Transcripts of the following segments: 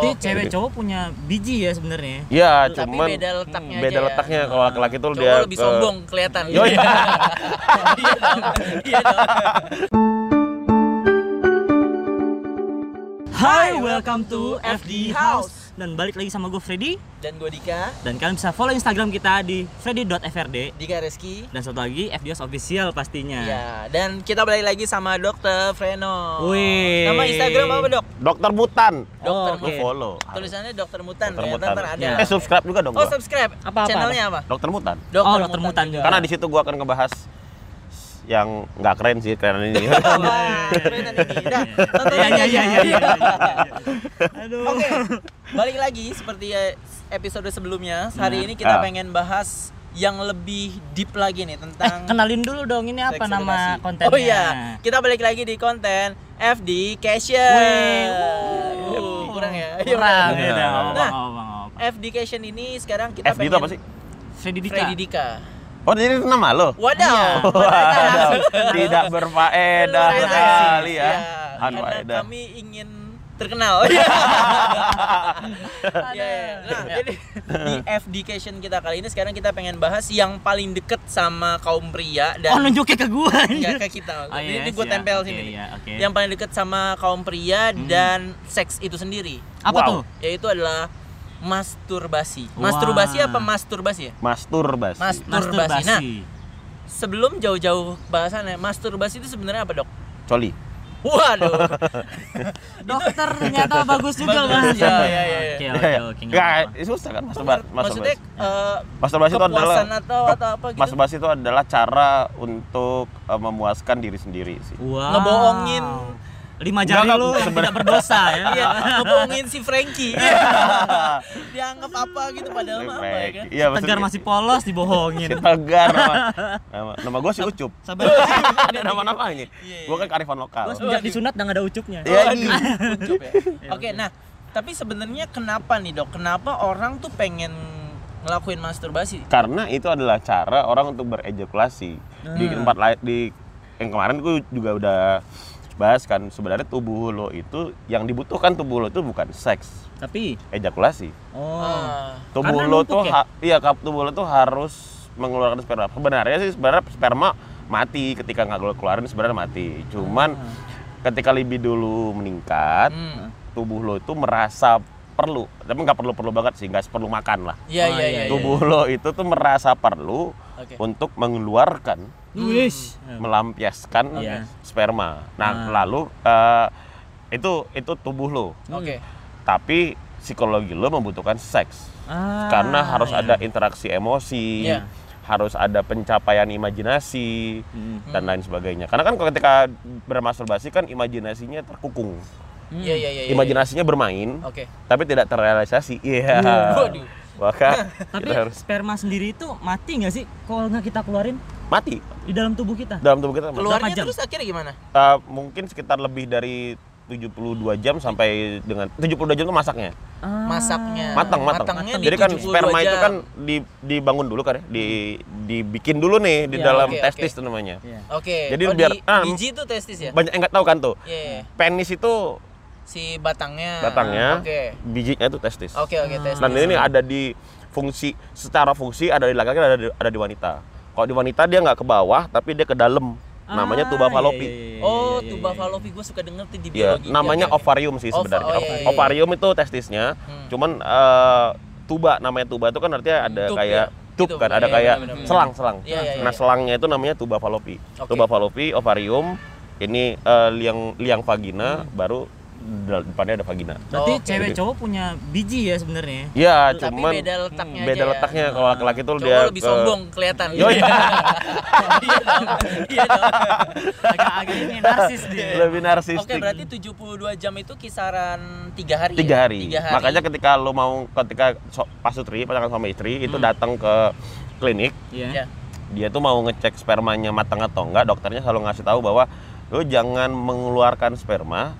Berarti oke. cewek cowok punya biji ya sebenarnya. Iya, Tapi cuman beda letaknya hmm, beda aja ya. letaknya. Kalau laki-laki tuh Cowok dia lebih ke- sombong kelihatan. Yo, iya. Iya. Hai, welcome to FD House. Dan balik lagi sama gue Freddy Dan gue Dika, dan kalian bisa follow Instagram kita di freddy.frd Dika Reski. dan satu lagi FD House official pastinya. Ya, dan kita balik lagi sama Dokter Freno. Wih. Nama Instagram apa, Dok? Dokter Mutan. Dokter Oh, oke. follow. Tulisannya Dokter Mutan Dokter ya, Mutan. ntar ada. Ya. Eh subscribe juga dong Oh, subscribe. Apa, apa, Channelnya apa? Dokter Mutan. Oh, Dokter Mutan juga. Karena di situ gua akan ngebahas yang nggak keren sih, keren ini. Wah, keren nanti. Dah, tonton Iya aja iya iya ya. iya. iya, iya. Aduh. Oke, balik lagi seperti eh, episode sebelumnya. Hari Nah. ini kita Ah. pengen bahas yang lebih deep lagi nih Eh, tentang kenalin dulu dong ini apa seks nama edukasi. kontennya? Oh iya, kita balik lagi di konten FD. Wih, Uh, kurang ya? Iya, Kurang ya. Nah. FD Cation ini sekarang kita FD pengen itu apa sih? Freddy Dika. Freddy Dika. Oh, jadi itu nama lo? Wadaw. Waduh, tidak berfaedah biasa. sekali ya. Iya, Anu Karena kami ingin terkenal. Iya. Iya, iya. Nah, jadi di FDcation kita kali ini sekarang kita pengen bahas yang paling deket sama kaum pria dan Oh nunjukin ke gua. enggak ke kita. Oh, ini iya, gue siap. tempel Oke, sini. iya, oke. Yang paling deket sama kaum pria dan seks itu sendiri, Apa Wow. tuh? yaitu adalah masturbasi. Wah. Masturbasi apa masturbasi ya? Masturbasi. Mas- Masturbasi. Nah, Masturbasi. Sebelum jauh-jauh bahasannya, masturbasi itu sebenarnya apa, Dok? Coli. Waduh. Dokter ternyata bagus juga Bagus, bahasa. ya, ya, ya, ya. Oke Iya, oke iya. oke. nggak Nggak, apa-apa. susah kan masturba- Maksudnya masturbasi. eh, Masturbasi itu adalah atau atau apa gitu? Masturbasi itu adalah cara untuk eh, memuaskan diri sendiri sih. Wow. Ngebohongin. Lima jari enggak, lu tidak berdosa ya. Iya, ngebohongin si Frankie. Dianggap apa gitu padahal mah apa ya kan? Iya, Tegar masih polos dibohongin. Si Tegar nama, nama, nama gue si Ucup. Sabar. Ada nama-nama ini. Iya, Gue kan kearifan lokal. Gua sejak disunat udah gak ada ucupnya. Iya, iya. ucup ya. Oke, nah, tapi sebenarnya kenapa nih, Dok? Kenapa orang tuh pengen ngelakuin masturbasi? Karena itu adalah cara orang untuk berejakulasi di Hmm. tempat lain di yang kemarin gue juga udah bahas kan. Sebenarnya tubuh lo itu yang dibutuhkan tubuh lo itu bukan seks. Tapi? Ejakulasi. Oh. Ah, tubuh Karena lo tuh ya? iya kap- tubuh lo tuh harus mengeluarkan sperma. Sebenarnya sih sebenarnya sperma mati ketika nggak lo keluarin sebenarnya mati. Cuman ketika libido lo meningkat hmm. tubuh lo itu merasa perlu. Tapi nggak perlu perlu banget sih nggak perlu makan lah. Iya, Oh, iya, iya, iya. tubuh lo itu tuh merasa perlu Oke. untuk mengeluarkan Wis. melampiaskan Iya. sperma. Nah, Ah. lalu eh, itu itu tubuh lo. Oke. Tapi psikologi lo membutuhkan seks. Ah, Karena harus iya. ada interaksi emosi, Iya. harus ada pencapaian imajinasi Hmm. dan lain sebagainya. Karena kan kalau ketika bermasturbasi kan imajinasinya terkukung. Iya, iya, iya. iya. Imajinasinya bermain, Oke. tapi tidak terrealisasi. Iya. Waduh. Maka Tapi kita harus sperma sendiri itu mati nggak sih kalau nggak kita keluarin mati di dalam tubuh kita? dalam tubuh kita. mati. Keluarnya jam? terus akhirnya gimana? Eh, mungkin sekitar lebih dari 72 jam sampai dengan 72 jam itu masaknya. Ah. Masaknya. Matang, matang. Matangnya Jadi kan 72 sperma itu jam. kan di, dibangun dulu kan ya, di dibikin dulu nih di Iya, dalam oke, testis itu namanya. Iya. Oke. Jadi oh, biar- di ah, biji itu testis ya? Banyak yang nggak tahu kan tuh. Iya, iya. Penis itu Si batangnya. batangnya, Oke. bijinya itu testis. Oke, oke, testis. Dan ini ada di fungsi secara fungsi ada di laki-laki ada di, ada di wanita. Kalau di wanita dia nggak ke bawah tapi dia ke dalam. Namanya Ah, tuba iya, falopi. iya, iya, Oh, iya, iya, tuba iya. falopi gue suka denger tuh di Iya, biologi. namanya Oke, oke. ovarium sih Ova- sebenarnya. oh, iya, iya, Ovarium itu testisnya. Hmm. Cuman eh, tuba namanya tuba itu kan artinya ada Tube kayak ya? tube Gitu, kan, iya, ada iya, kayak selang-selang. Iya, iya, iya. Nah, selangnya itu namanya tuba falopi. Oke. Tuba falopi, ovarium, ini eh, liang liang vagina, baru di depannya ada vagina. Berarti Oke. cewek cowok punya biji ya sebenarnya. Iya, Tapi cuman beda letaknya beda aja ya. letaknya. Kalau laki-laki tuh Cowok dia lebih ke- sombong kelihatan. Yo, iya. Iya dong. Agak-agak ini narsis dia. lebih narsistik. Oke, berarti 72 jam itu kisaran tiga hari. tiga ya? hari. Tiga hari. Makanya ketika lo mau ketika so, pasutri pasangan suami istri itu Hmm. datang ke klinik, Iya. Ya. dia tuh mau ngecek spermanya matang atau enggak, dokternya selalu ngasih tahu bahwa lo jangan mengeluarkan sperma.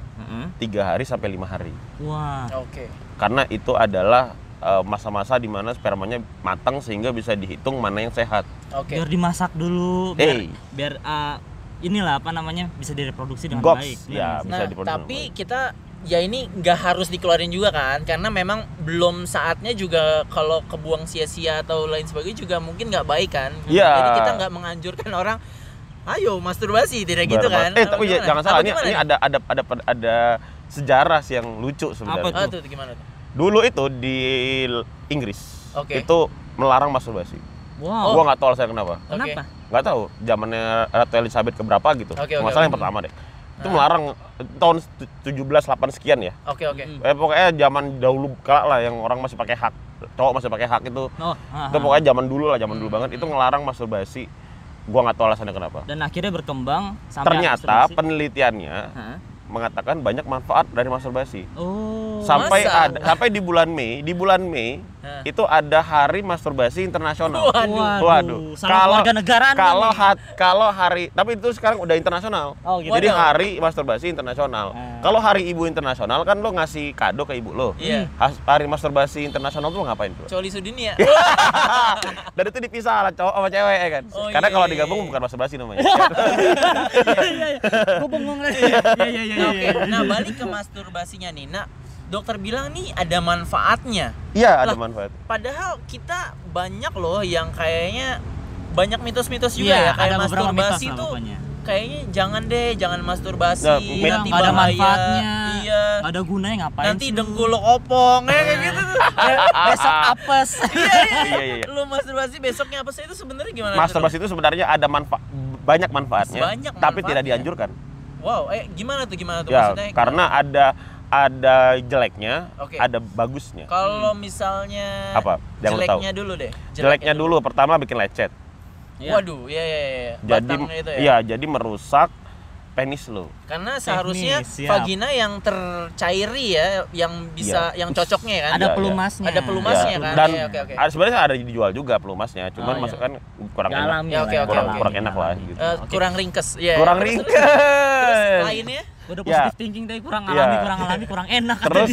Tiga hari sampai lima hari, Wah. Oke. karena itu adalah eh, masa-masa di mana spermanya matang sehingga bisa dihitung mana yang sehat. Oke. Biar dimasak dulu, biar Eh. biar ah, inilah apa namanya bisa direproduksi dengan Goks, baik. ya. Iya. bisa Nah, diproduksi tapi dengan kita ya ini nggak harus dikeluarin juga kan karena memang belum saatnya juga kalau kebuang sia-sia atau lain sebagainya juga mungkin nggak baik kan Iya. jadi kita nggak menganjurkan orang ayo masturbasi tidak gitu kan Eh tapi ya, jangan salah Apa ini, ini ada ada ada ada sejarah sih yang lucu sebenarnya. Apa oh, tuh gimana tuh Dulu itu di Inggris Oke. itu melarang masturbasi. Wow. Gua nggak tahu alasannya kenapa. Kenapa? Nggak tahu. Zamannya Ratu Elizabeth keberapa gitu. Oke, Nggak oke, salah oke. yang pertama deh. Itu Ah. melarang tahun 17 8 sekian ya. oke oke Mm. Eh, pokoknya zaman dahulu kala lah yang orang masih pakai hak, cowok masih pakai hak itu. Oh, Itu pokoknya zaman dulu lah, zaman dulu banget itu ngelarang masturbasi. Gua nggak tahu alasannya kenapa. Dan akhirnya berkembang sampai Ternyata penelitiannya Hah? mengatakan banyak manfaat dari masturbasi. Oh. Sampai masa? ada sampai di bulan Mei, di bulan Mei Hah. itu ada hari masturbasi internasional. Waduh. Waduh. Kalau kalau hat, kalau hari tapi itu sekarang udah internasional. Oh, gitu. Jadi Waduh. hari masturbasi internasional. Ah. Kalau hari ibu internasional kan lo ngasih kado ke ibu lo. Iya. Has- Hari masturbasi internasional tuh ngapain tuh? Coli Sudinia Dan itu dipisah lah cowok sama cewek ya kan. Oh, Karena iya, kalau iya, digabung iya. bukan masturbasi namanya. Gue bengong lagi. Iya iya iya. Nah, oke nah balik ke masturbasinya nih nah dokter bilang nih ada manfaatnya Iya, ada Lah. manfaat. padahal kita banyak loh yang kayaknya banyak mitos-mitos juga Iya, ya kayak ada beberapa masturbasi mitos lah tuh pokoknya. kayaknya jangan deh jangan masturbasi Nah, nanti nggak ada bahaya. manfaatnya. iya ada gunanya ngapain nanti dengkul lo opong ya kayak gitu tuh Eh, Besok apes. iya iya Iya, iya, iya. lu masturbasi besoknya apa sih itu sebenarnya gimana Masturbasi itu sebenarnya ada manfaat banyak manfaatnya, Banyak tapi tidak manfaatnya. dianjurkan. Wow eh gimana tuh gimana tuh Ya, maksudnya karena ada ada jeleknya, Oke. ada bagusnya. kalau misalnya Apa? Yang lu tahu. jeleknya dulu deh Jeleknya dulu pertama bikin lecet. Iya. waduh iya iya iya Jadi itu ya iya, jadi merusak penis lo. Karena seharusnya siap. vagina yang tercairi ya, yang bisa, yang cocoknya ya kan. Ada Iya, pelumasnya. Ada pelumasnya Ya, kan. Dan Iya, oke, oke. ada- sebenarnya ada dijual juga pelumasnya, cuman Oh, iya. masuk kan kurang enak. Ya, lah oke, oke, kurang kurang enak lah gitu. Eh, Oke. kurang ringkes. Ya. kurang Terus- ringkes. Terus lainnya? Udah Ya. positif thinking deh, kurang alami, Iya. kurang alami, kurang enak. Terus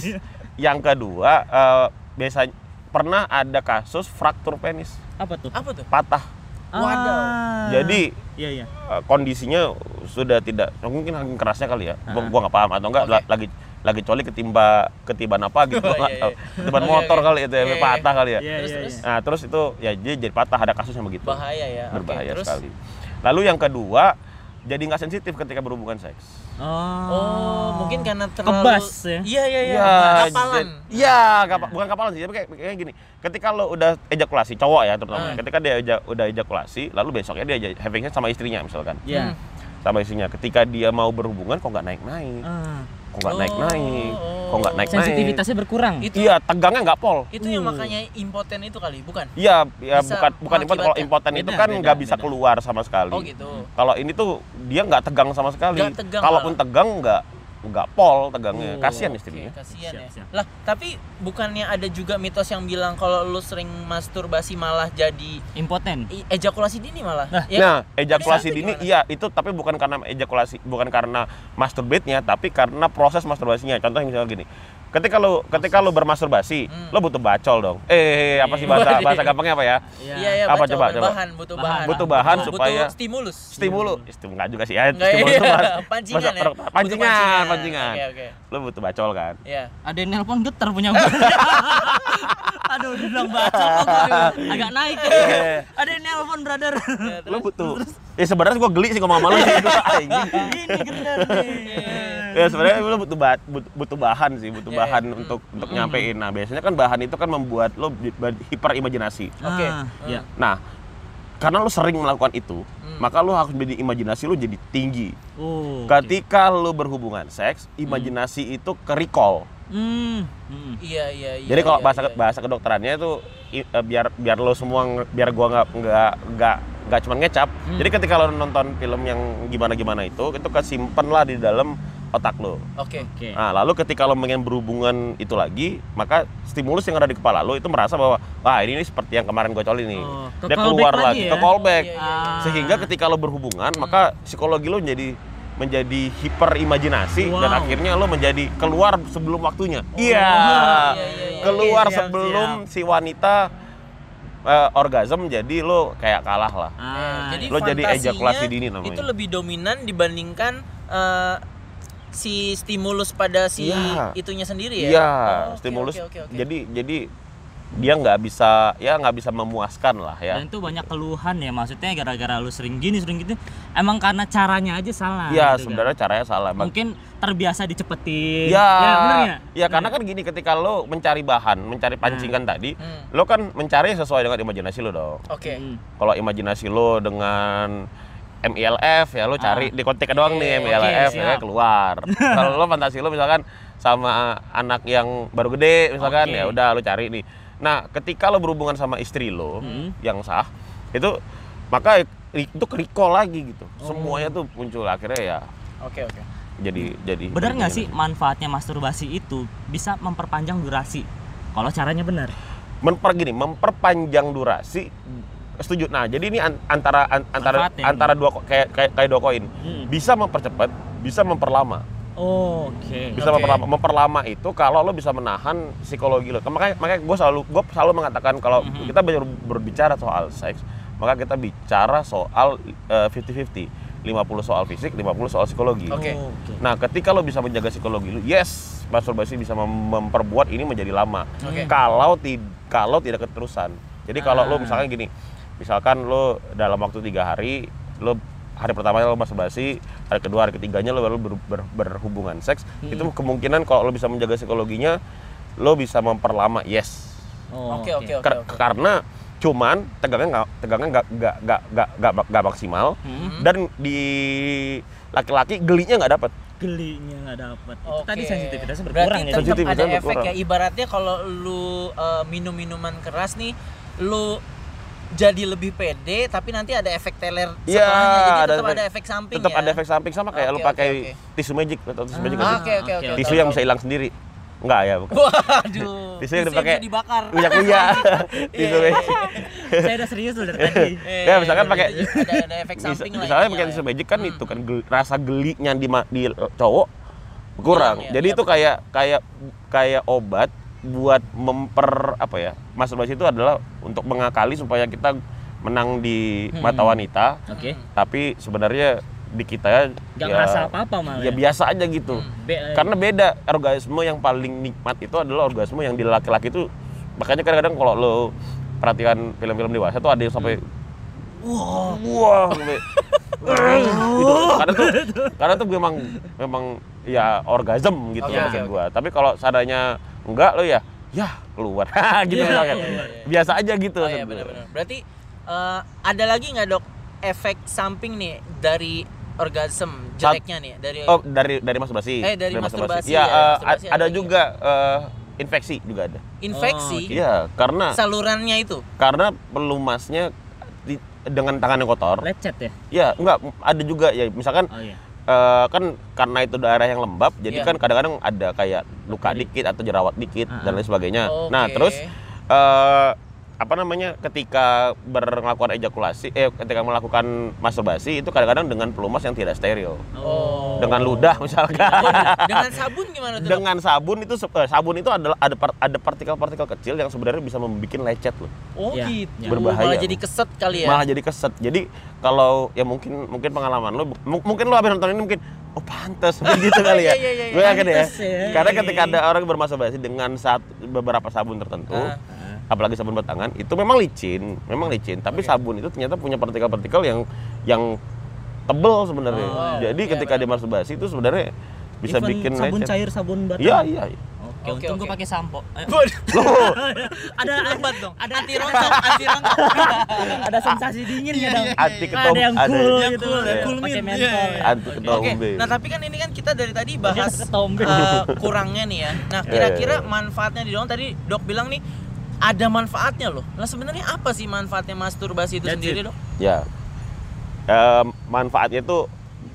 yang kedua eh, biasanya pernah ada kasus fraktur penis, apa tuh? Apa tuh? patah. Ah. Jadi Iya iya. eh, kondisinya sudah tidak mungkin saking kerasnya kali ya gua, Ah. gua nggak paham atau enggak la- lagi lagi coli ketimba ketiban apa gitu gua Oh, iya, tahu iya. ketiban Oke, motor oke. kali itu ya Iya, iya. patah kali ya Iya Terus, iya. terus? iya. nah terus itu ya jadi, jadi patah ada kasusnya begitu Bahaya ya. Berbahaya terus? sekali lalu yang kedua jadi nggak sensitif ketika berhubungan seks Oh, mungkin karena terlalu Kebas ya? Iya, iya, iya. Ya, Kapalan. Iya, kapa- bukan kapalan sih, tapi kayak, kayak gini. Ketika lo udah ejakulasi, cowok ya terutama. Ah. Ketika dia eja- udah ejakulasi, lalu besoknya dia having sex sama istrinya misalkan. Iya. Hmm. Sama istrinya. Ketika dia mau berhubungan kok nggak naik-naik. Ah. Kok nggak Oh, naik-naik. Kok nggak oh. naik-naik. Sensitivitasnya berkurang. Itu Iya, tegangnya nggak pol. itu yang Uh. makanya impoten itu kali, bukan? Iya, ya Bisa bukan bukan impoten. Kalau impoten itu kan nggak bisa beda. keluar sama sekali. Oh, gitu. Kalau ini tuh dia nggak tegang sama sekali. Nggak tegang Kalaupun malah. tegang nggak nggak pol tegangnya. Oh, Kasihan istrinya. kasihan Siap, ya. siap. Lah, tapi bukannya ada juga mitos yang bilang kalau lu sering masturbasi malah jadi Impoten. ejakulasi dini malah. Nah, Ya, Nah, ejakulasi dini gimana? iya itu tapi bukan karena ejakulasi, bukan karena masturbate-nya, tapi karena proses masturbasinya. Contoh misalnya gini. Ketika lo ketika lo bermasturbasi, Hmm. lo butuh bacol dong. Eh, apa sih bahasa Waduh. bahasa gampangnya apa ya? Iya, iya, Apa baca, coba, coba? bahan, butuh Bahan. bahan. Butuh bahan Butuh- supaya- butuh stimulus. Stimulus, stimulus enggak juga sih ya. Enggak, Stimulus iya. itu bahasa- Pancingan bahasa- ya? Butuh Pancingan, pancingan. Oke, oke. Lo butuh bacol kan? Iya. Ada yang nelpon getar punya gue. Aduh, dibilang gua agak naik. Eh. Ada yang nelpon, brother. Ya, Lo butuh. Ya sebenarnya gua geli sih ngomong sama lo. Ini getar nih. Ya sebenarnya lo butuh ba- but- butuh bahan sih butuh Iya, bahan iya. untuk untuk nyampein nah biasanya kan bahan itu kan membuat lo ber- hiperimajinasi Oke. Ah, Iya. nah karena lo sering melakukan itu Hmm. maka lo harus jadi imajinasi lo jadi tinggi Oh. ketika lo berhubungan seks imajinasi itu ke recall Hmm. hmm. Iya, iya, iya. jadi kalau iya, bahasa iya. bahasa kedokterannya itu i- eh, biar biar lo semua biar gua nggak nggak nggak nggak cuma ngecap Hmm. jadi ketika lo nonton film yang gimana gimana itu itu kesimpan lah di dalam otak lo Oke. Oke. Nah, lalu ketika lo pengen berhubungan itu lagi, maka stimulus yang ada di kepala lo itu merasa bahwa wah ini, ini seperti yang kemarin gue coli nih. Oh, ke Dia keluar lagi lagi, ya? ke callback. Iya, iya, Ah. Sehingga ketika lo berhubungan, maka psikologi lo menjadi menjadi hiperimajinasi dan Wow. akhirnya lo menjadi keluar sebelum waktunya. Iya. iya, iya, iya. Keluar Oke, siap, sebelum si wanita eh, orgasm jadi lo kayak kalah lah. Ah, jadi Lo jadi ejakulasi dini namanya. Itu lebih dominan dibandingkan eh, si stimulus pada si Iya. itunya sendiri ya. Iya, Oh, stimulus. oke, oke, oke. Jadi jadi dia nggak bisa ya nggak bisa memuaskan lah ya. Dan itu banyak keluhan ya maksudnya gara-gara lu sering gini sering gitu. Emang karena caranya aja salah. Iya, gitu kan. sebenarnya caranya salah. Mungkin terbiasa dicepetin. Ya, bener ya? ya karena kan gini ketika lo mencari bahan, mencari pancingan tadi, Hmm. lo kan mencari sesuai dengan imajinasi lo dong. Oke. Hmm. Kalau imajinasi lo dengan MILF ya lo cari di kontek doang nih MILF oke, ya keluar. Kalau lo fantasi lo misalkan sama anak yang baru gede misalkan Oke. ya udah lo cari nih. Nah, ketika lo berhubungan sama istri lo Hmm. yang sah, itu maka itu recall lagi gitu. Oh. Semuanya tuh muncul akhirnya ya Oke, oke. jadi jadi Bener nggak sih manfaatnya masturbasi itu bisa memperpanjang durasi? Kalau caranya benar. memper gini memperpanjang durasi setuju nah jadi ini an- antara an- antara Manfaatnya antara dua kayak kayak, kayak dua koin Hmm. bisa mempercepat bisa memperlama Oh, Oke. bisa Oke. memperlama memperlama itu kalau lo bisa menahan psikologi lo makanya makanya gue selalu gue selalu mengatakan kalau Mhm. kita ber- berbicara soal seks maka kita bicara soal eh, 50-50 50 soal fisik 50 soal psikologi Oke. Oh, Oke. Nah, ketika lo bisa menjaga psikologi lo, yes, masturbasi bisa mem- memperbuat ini menjadi lama. Oke. Kalau ti- kalau tidak keterusan. Jadi kalau lo Ah. misalkan gini, misalkan lo dalam waktu tiga hari, lo hari pertama lo masturbasi, hari kedua, hari ketiganya lo baru ber- ber- berhubungan seks, Hmm. itu kemungkinan kalau lo bisa menjaga psikologinya, lo bisa memperlama, yes. Oh, Oke, oke, oke. Kar- Karena cuman tegangnya nggak tegangnya nggak nggak nggak nggak nggak nggak maksimal Hmm. dan di laki-laki gelinya nggak dapat. Gelinya nggak dapat. Itu tadi sensitivitasnya Berarti berkurang ya. tetap Sensitivitasnya ada efek berkurang. ya. Ibaratnya kalau lu uh, minum minuman keras nih, lu jadi lebih pede, tapi nanti ada efek teler Iya, setelahnya. Jadi ada tetap efek- ada efek samping tetap ya. ada efek samping sama kayak lu Oke, pakai oke, tisu magic atau tisu magic Ah, nggak sih? Oke, oke, oke. tisu yang bisa hilang sendiri enggak ya bukan Waduh. Tisu yang dipakai- dibakar. punya tisu Iya, magic Saya udah serius loh dari tadi. Ya, misalkan pakai- ada ada efek samping lah. misalnya intinya pakai tisu ya. magic kan Hmm. itu kan rasa gelinya di di cowok kurang ya, jadi iya, itu kayak kayak kayak obat buat memper apa ya masturbasi itu adalah untuk mengakali supaya kita menang di Hmm. mata wanita Oke. tapi sebenarnya di kita ya Gak ya, ngerasa apa-apa malah. ya biasa aja gitu Hmm. Be- karena beda orgasme yang paling nikmat itu adalah orgasme yang di laki-laki itu makanya kadang-kadang kalau lo perhatikan film-film dewasa tuh ada yang sampai wah wah sampai gitu. karena tuh karena tuh memang memang ya orgasm gitu Oke, maksud gua tapi kalau seandainya enggak lo ya ya keluar gitu Iya, misalkan. iya, iya. biasa aja gitu Oh iya gua. benar-benar. Berarti eh, ada lagi nggak dok efek samping nih dari orgasm jeleknya nih dari oh dari dari masturbasi Eh, dari masturbasi, ya, ya, eh, masturbasi ada, ada juga eh, infeksi juga ada infeksi Oh, oke. iya karena salurannya itu. karena pelumasnya di- dengan tangan yang kotor Lecet ya? ya enggak ada juga ya misalkan Oh iya. eh, kan karena itu daerah yang lembab jadi Iya. kan kadang-kadang ada kayak luka dikit atau jerawat dikit Ah, dan lain sebagainya. Nah Oke. terus eh, apa namanya ketika melakukan ejakulasi eh ketika melakukan masturbasi itu kadang-kadang dengan pelumas yang tidak steril Oh. dengan ludah misalkan Dengan sabun gimana tuh? Dengan sabun itu eh, sabun itu adalah ada ada partikel-partikel kecil yang sebenarnya bisa membuat lecet loh Oh Ya, gitu. ya. Berbahaya. Malah jadi keset kali ya. malah jadi keset jadi kalau ya mungkin mungkin pengalaman lo mu- mungkin lo habis nonton ini mungkin oh pantas mungkin gitu kali ya Iya, iya, iya, gue iya. yakin ya ya. karena ketika ada orang bermasturbasi dengan saat beberapa sabun tertentu Ah. Apalagi sabun batangan itu memang licin memang licin tapi sabun itu ternyata punya partikel-partikel yang yang tebel sebenarnya Oh, jadi iya, ketika dia masturbasi itu sebenarnya bisa Even bikin sabun lecet cair, sabun batang. iya iya iya. Oke, Oke, untung oke. gue pakai sampo. Loh, ada Lembat dong. Ada Anti rontok, anti rontok. ada sensasi dingin ya dong. anti Kan ketom ada yang ada cool Yang gitu. cool, yang Cool mint. pakai Iya, mentol. iya. anti ketom Oke, B. nah tapi kan ini kan kita dari tadi bahas ketombe. eh, kurangnya nih ya. Nah Iya, kira-kira iya, iya. manfaatnya di dalam tadi dok bilang nih ada manfaatnya loh. Nah sebenarnya apa sih manfaatnya masturbasi itu That's sendiri it. dok? Ya, Em, manfaatnya itu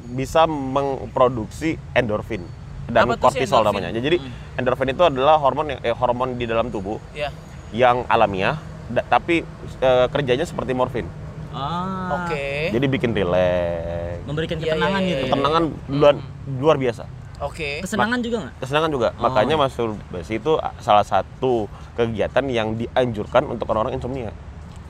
bisa memproduksi endorfin dan Apa kortisol endorfin? namanya. Jadi endorfin itu adalah hormon yang eh, hormon di dalam tubuh Ya. yang alamiah, da- tapi eh, kerjanya seperti morfin. Ah. Oke. Jadi bikin rileks, Memberikan Iya, ketenangan iya, iya, gitu. iya. ketenangan luar, luar biasa. Oke. Kesenangan juga nggak? Kesenangan juga. Oh. Makanya masturbasi itu salah satu kegiatan yang dianjurkan untuk orang-orang insomnia.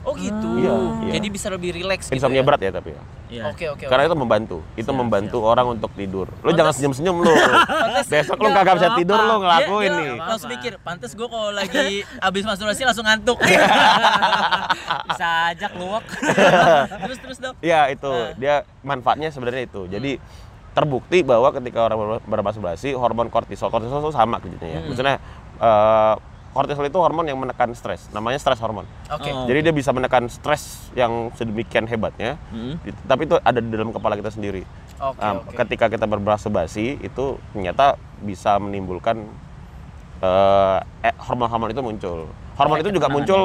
Oh gitu. Iya, iya. Jadi bisa lebih rileks gitu. Insomnia ya? berat ya tapi ya. Iya. Oke oke. Karena itu membantu. Itu Siap, membantu orang untuk tidur. Lu jangan senyum-senyum lu. Pantes- Besok lu Nggak kagak bisa tidur lu ngelakuin Dia- nih. Langsung mikir, pantes gue kalau lagi abis masturbasi langsung ngantuk. Bisa ajak luwak. terus terus dok. Iya itu Eh. dia manfaatnya sebenarnya itu. Jadi terbukti bahwa ketika orang ber- bermasturbasi hormon kortisol, kortisol itu sama kerjanya ya. Hmm. Maksudnya eh, kortisol itu hormon yang menekan stres, namanya stres hormon. Oke. Oh. Jadi dia bisa menekan stres yang sedemikian hebatnya, Hmm. Tapi itu ada di dalam kepala kita sendiri. Oke Um, oke. Ketika kita bermasturbasi itu ternyata bisa menimbulkan eh, eh, hormon-hormon itu muncul. Hormon Kayak itu juga muncul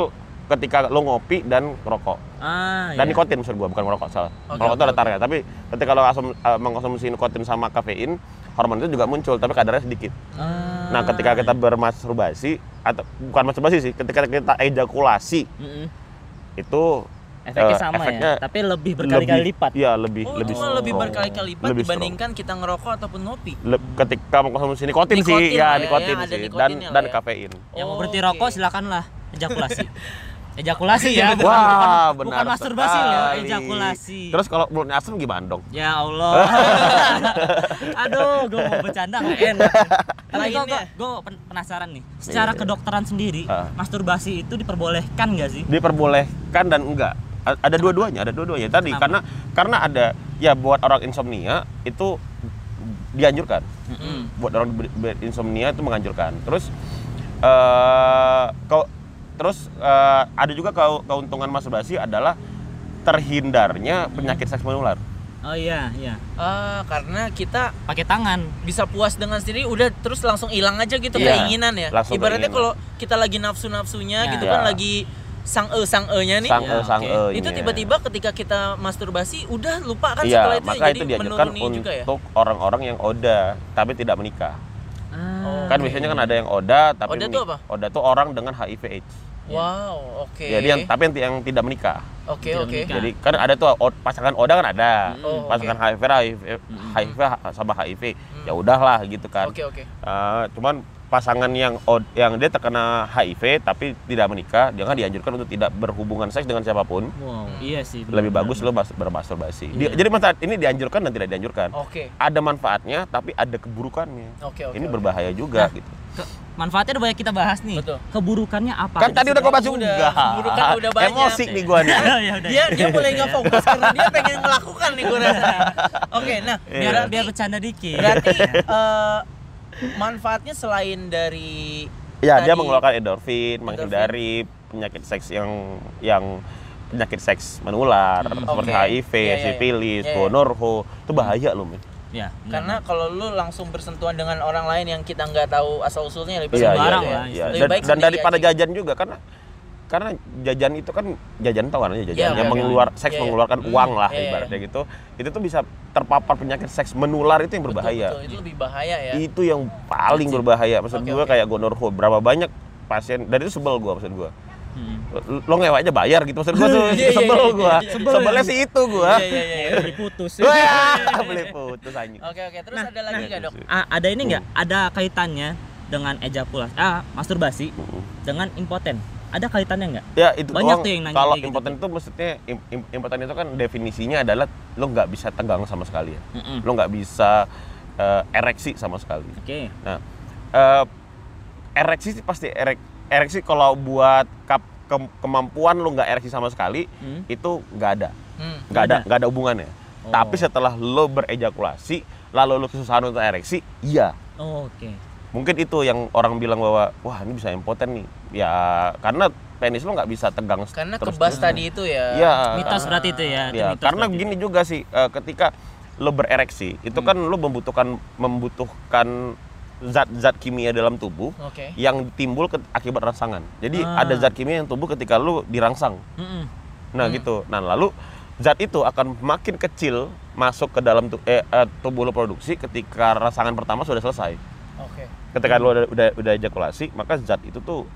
ketika lo ngopi dan rokok Ah, dan iya. nikotin maksud gua bukan merokok salah. Oke, Rokok itu oke, ada tarnya, tapi ketika lo asum- eh, mengkonsumsi nikotin sama kafein, hormon itu juga muncul tapi kadarnya sedikit. Ah, Nah, ketika kita bermasturbasi atau bukan masturbasi sih, ketika kita ejakulasi Mm-mm. itu Efeknya eh, sama efeknya ya, tapi lebih berkali-kali lipat. Iya, lebih Oh, lebih itu malah lebih berkali-kali lipat Lebih strong. dibandingkan kita ngerokok ataupun ngopi. Le- ketika mengkonsumsi nikotin, Nikotin sih, ya, ya, nikotin ada sih dan dan ya. kafein. Yang mau Oh, berhenti oke. rokok silakanlah ejakulasi. ejakulasi ya, bukan, Wah, bukan, benar. bukan masturbasi sekali. ejakulasi. Terus kalau mulutnya asam gimana dong? Ya Allah. Aduh, gue mau bercanda nggak enak. Tapi gue penasaran nih. Secara Iya. kedokteran sendiri, Ah. masturbasi itu diperbolehkan nggak sih? diperbolehkan dan enggak A- ada dua-duanya ada dua-duanya tadi Kenapa? karena karena ada ya buat orang insomnia itu dianjurkan Mm-mm. buat orang berinsomnia itu menganjurkan terus eh kau terus eh, ada juga kau- keuntungan masturbasi adalah terhindarnya penyakit seks menular Oh iya, iya. Ah, karena kita Pakai tangan. bisa puas dengan sendiri udah terus langsung hilang aja gitu Iya, keinginan ya. langsung Ibaratnya kalau kita lagi nafsu-nafsunya Ya. gitu Ya. kan lagi sang e sang e nya nih. sang Ya, e sang oke. e Itu tiba-tiba ketika kita masturbasi udah lupa kan iya setelah itu ya, maka jadi itu dianjurkan juga ya. untuk orang-orang yang oda tapi tidak menikah Ah. kan Oke. biasanya kan ada yang oda tapi Oda tuh apa? oda tuh orang dengan HIV AIDS Wow, oke. jadi yang tapi yang, yang tidak menikah Oke, Tidak oke. menikah. Jadi kan ada tuh pasangan Oda kan ada. Oh, pasangan oke. HIV HIV, HIV sama HIV. Ya udahlah gitu kan. Oke, oke. Eh, cuman pasangan yang od- yang dia terkena HIV tapi tidak menikah, dia kan dianjurkan untuk tidak berhubungan seks dengan siapa pun. Wow, iya sih. Lebih benar, bagus lo mas- bermasturbasi. Di- Iya. jadi masa ini dianjurkan dan tidak dianjurkan. Oke. Ada manfaatnya tapi ada keburukannya. Oke, oke. ini oke. berbahaya juga gitu. Ke- manfaatnya udah banyak kita bahas nih. Betul. Keburukannya apa? Kan tadi udah kau bahas Udah, juga. keburukan udah banyak. Emosi nih gua nih. ya udah. Dia dia mulai nggak fokus karena dia pengen melakukan nih gue rasa. Oke, nah Iya. biar berarti, biar bercanda dikit. berarti eh, manfaatnya selain dari Ya, dia tadi- mengeluarkan endorfin, menghindari penyakit seks yang yang penyakit seks menular seperti Oke. HIV, Iya, iya, iya. sifilis, Iya, iya. gonorho. Itu bahaya loh, men. Ya, karena kalau lu langsung bersentuhan dengan orang lain yang kita nggak tahu asal usulnya lebih Iya, iya, sembarang iya, lah, iya. Lebih Dan, baik dan daripada aja. jajan juga karena karena jajan itu kan jajan tahu kan jajan Iya, yang oke. mengeluar seks Iya, iya. mengeluarkan Hmm, uang lah iya. ibaratnya gitu. Itu tuh bisa terpapar penyakit seks menular itu yang Betul, berbahaya. betul, itu lebih bahaya ya. Itu yang paling berbahaya. Maksud Oke, gua oke. kayak gonorho berapa banyak pasien dan itu sebel gua maksud gua. Hmm. Lo- ngewe aja bayar gitu maksud gua tuh Iya, iya, sebel iya, gua. iya, iya. Sebel Sebelnya ya. sih itu gua. Iya, iya, iya. Beli putus. Wah, beli putus anjing. Oke, oke. Terus ada lagi nggak dok? Ah, ada ini nggak? Ada kaitannya dengan ejakulasi, ah, masturbasi Mm. dengan impoten. Ada kaitannya nggak? Ya itu Banyak doang. tuh yang nanya Kalau gitu impoten itu maksudnya im- im- impoten itu kan definisinya adalah lo nggak bisa tegang sama sekali ya. Mm-mm. Lo nggak bisa eh, ereksi sama sekali. Oke. Nah, eh, ereksi sih pasti erek, ereksi kalau buat kap, ke- kemampuan lo nggak ereksi sama sekali Hmm. itu nggak ada, Hmm. nggak ada, ada? nggak ada hubungannya. Oh. Tapi setelah lo berejakulasi, lalu lo kesusahan untuk ereksi, iya. Oh, Oke. Mungkin itu yang orang bilang bahwa wah ini bisa impoten nih. Ya karena penis lo nggak bisa tegang Karena terus kebas tadi itu ya. Iya. Mitos berarti itu ya. itu Ya, mitos karena gini juga sih eh, ketika lo berereksi itu kan lo membutuhkan membutuhkan zat-zat kimia dalam tubuh Oke. yang timbul ke- akibat rangsangan. Jadi Ah. ada zat kimia yang tubuh ketika lo dirangsang. Mm-mm. Nah, Hmm. gitu. Nah, lalu zat itu akan makin kecil masuk ke dalam tu- eh, eh, tubuh lo produksi ketika rangsangan pertama sudah selesai. Oke. Ketika lo udah, udah udah ejakulasi, maka zat itu tuh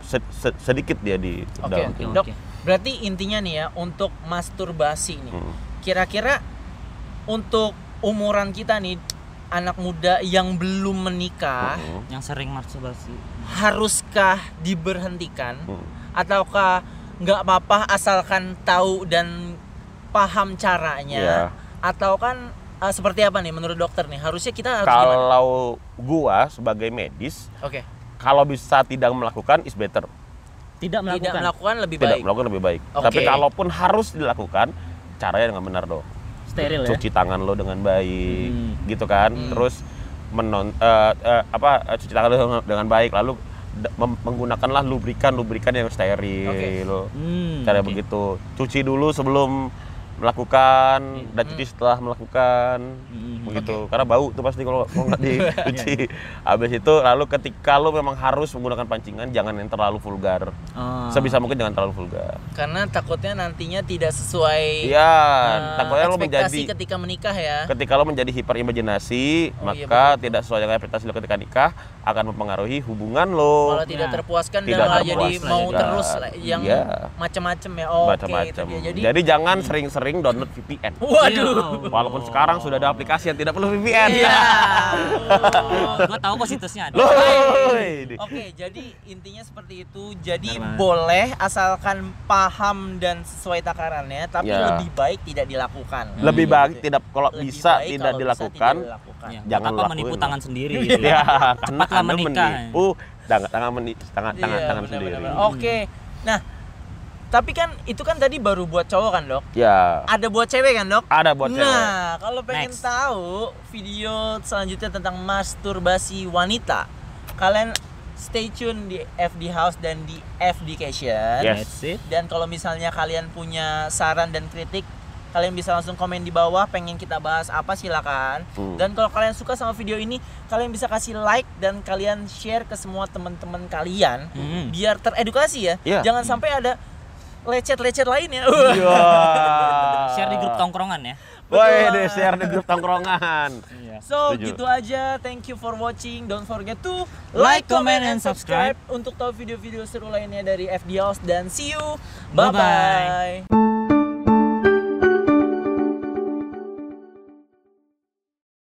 se- se- sedikit dia di Oke, dalam Oke, tubuh. Dok, oke. berarti intinya nih ya untuk masturbasi nih. Hmm. Kira-kira untuk umuran kita nih anak muda yang belum menikah Hmm. Yang sering masturbasi. haruskah diberhentikan Hmm. ataukah nggak apa-apa asalkan tahu dan paham caranya Iya. atau kan eh, seperti apa nih menurut dokter nih harusnya kita harus gimana? Kalau gua sebagai medis, Oke. kalau bisa tidak melakukan is better. Tidak melakukan. Tidak melakukan lebih Tidak baik. melakukan lebih baik. Oke. Tapi kalaupun harus dilakukan, caranya dengan benar dong. Steril ya. Cuci tangan lo dengan baik, Hmm. gitu kan. Hmm. Terus menon eh, eh, apa cuci tangan lo dengan- baik lalu menggunakanlah lubrikan lubrikan yang steril. Hmm, Cara oke. begitu. Cuci dulu sebelum melakukan dan cuci setelah melakukan Hmm, begitu. Karena bau tuh pasti kalau kalau nggak dicuci. Habis itu lalu ketika lo memang harus menggunakan pancingan jangan yang terlalu vulgar. Oh. sebisa mungkin jangan terlalu vulgar. Karena takutnya nantinya tidak sesuai iya eh, takutnya lo menjadi ketika menikah ya. ketika lo menjadi hiperimajinasi Oh, iya, maka betul. tidak sesuai dengan ekspektasi lo ketika nikah akan mempengaruhi hubungan lo Kalau tidak Nah, terpuaskan tidak dan malah jadi mau juga. terus lah, yang Iya. macam-macam ya. Oke, macam-macam itu dia. Jadi, jadi jangan sering-sering download VPN waduh. walaupun sekarang sudah ada aplikasi yang tidak perlu VPN Iya. Gue tahu kok situsnya ada. Loh, Oke, jadi intinya seperti itu. Jadi Benar, Mas. boleh asalkan paham dan sesuai takarannya, tapi Ya. lebih baik tidak dilakukan. lebih Gitu baik ya. tidak kalau Lebih bisa baik tidak kalau bisa dilakukan tidak dilakukan. Ya, Jangan apa menipu tangan sendiri gitu. ya karena Cepatlah anda menikah. menipu tangan tangan meni, tangan tangan, Iya, tangan benar, sendiri. Oke. Nah, tapi kan itu kan tadi baru buat cowok kan, Dok? ya Ada buat cewek kan, Dok? ada buat cewek Nah, kalau pengen Next. tahu video selanjutnya tentang masturbasi wanita, kalian stay tune di FD House dan di FDcation. Yes. That's it. Dan kalau misalnya kalian punya saran dan kritik, kalian bisa langsung komen di bawah pengen kita bahas apa silakan. Hmm. Dan kalau kalian suka sama video ini, kalian bisa kasih like dan kalian share ke semua teman-teman kalian Hmm. biar teredukasi ya. Iya. Jangan sampai ada lecet-lecet lainnya. Iya. Share di grup tongkrongan ya. Woi, deh share di grup tongkrongan. Iya. So Setuju. gitu aja. Thank you for watching. Don't forget to Like, comment, and subscribe. untuk tahu video-video seru lainnya dari FD House dan see you. Bye-bye. Bye bye.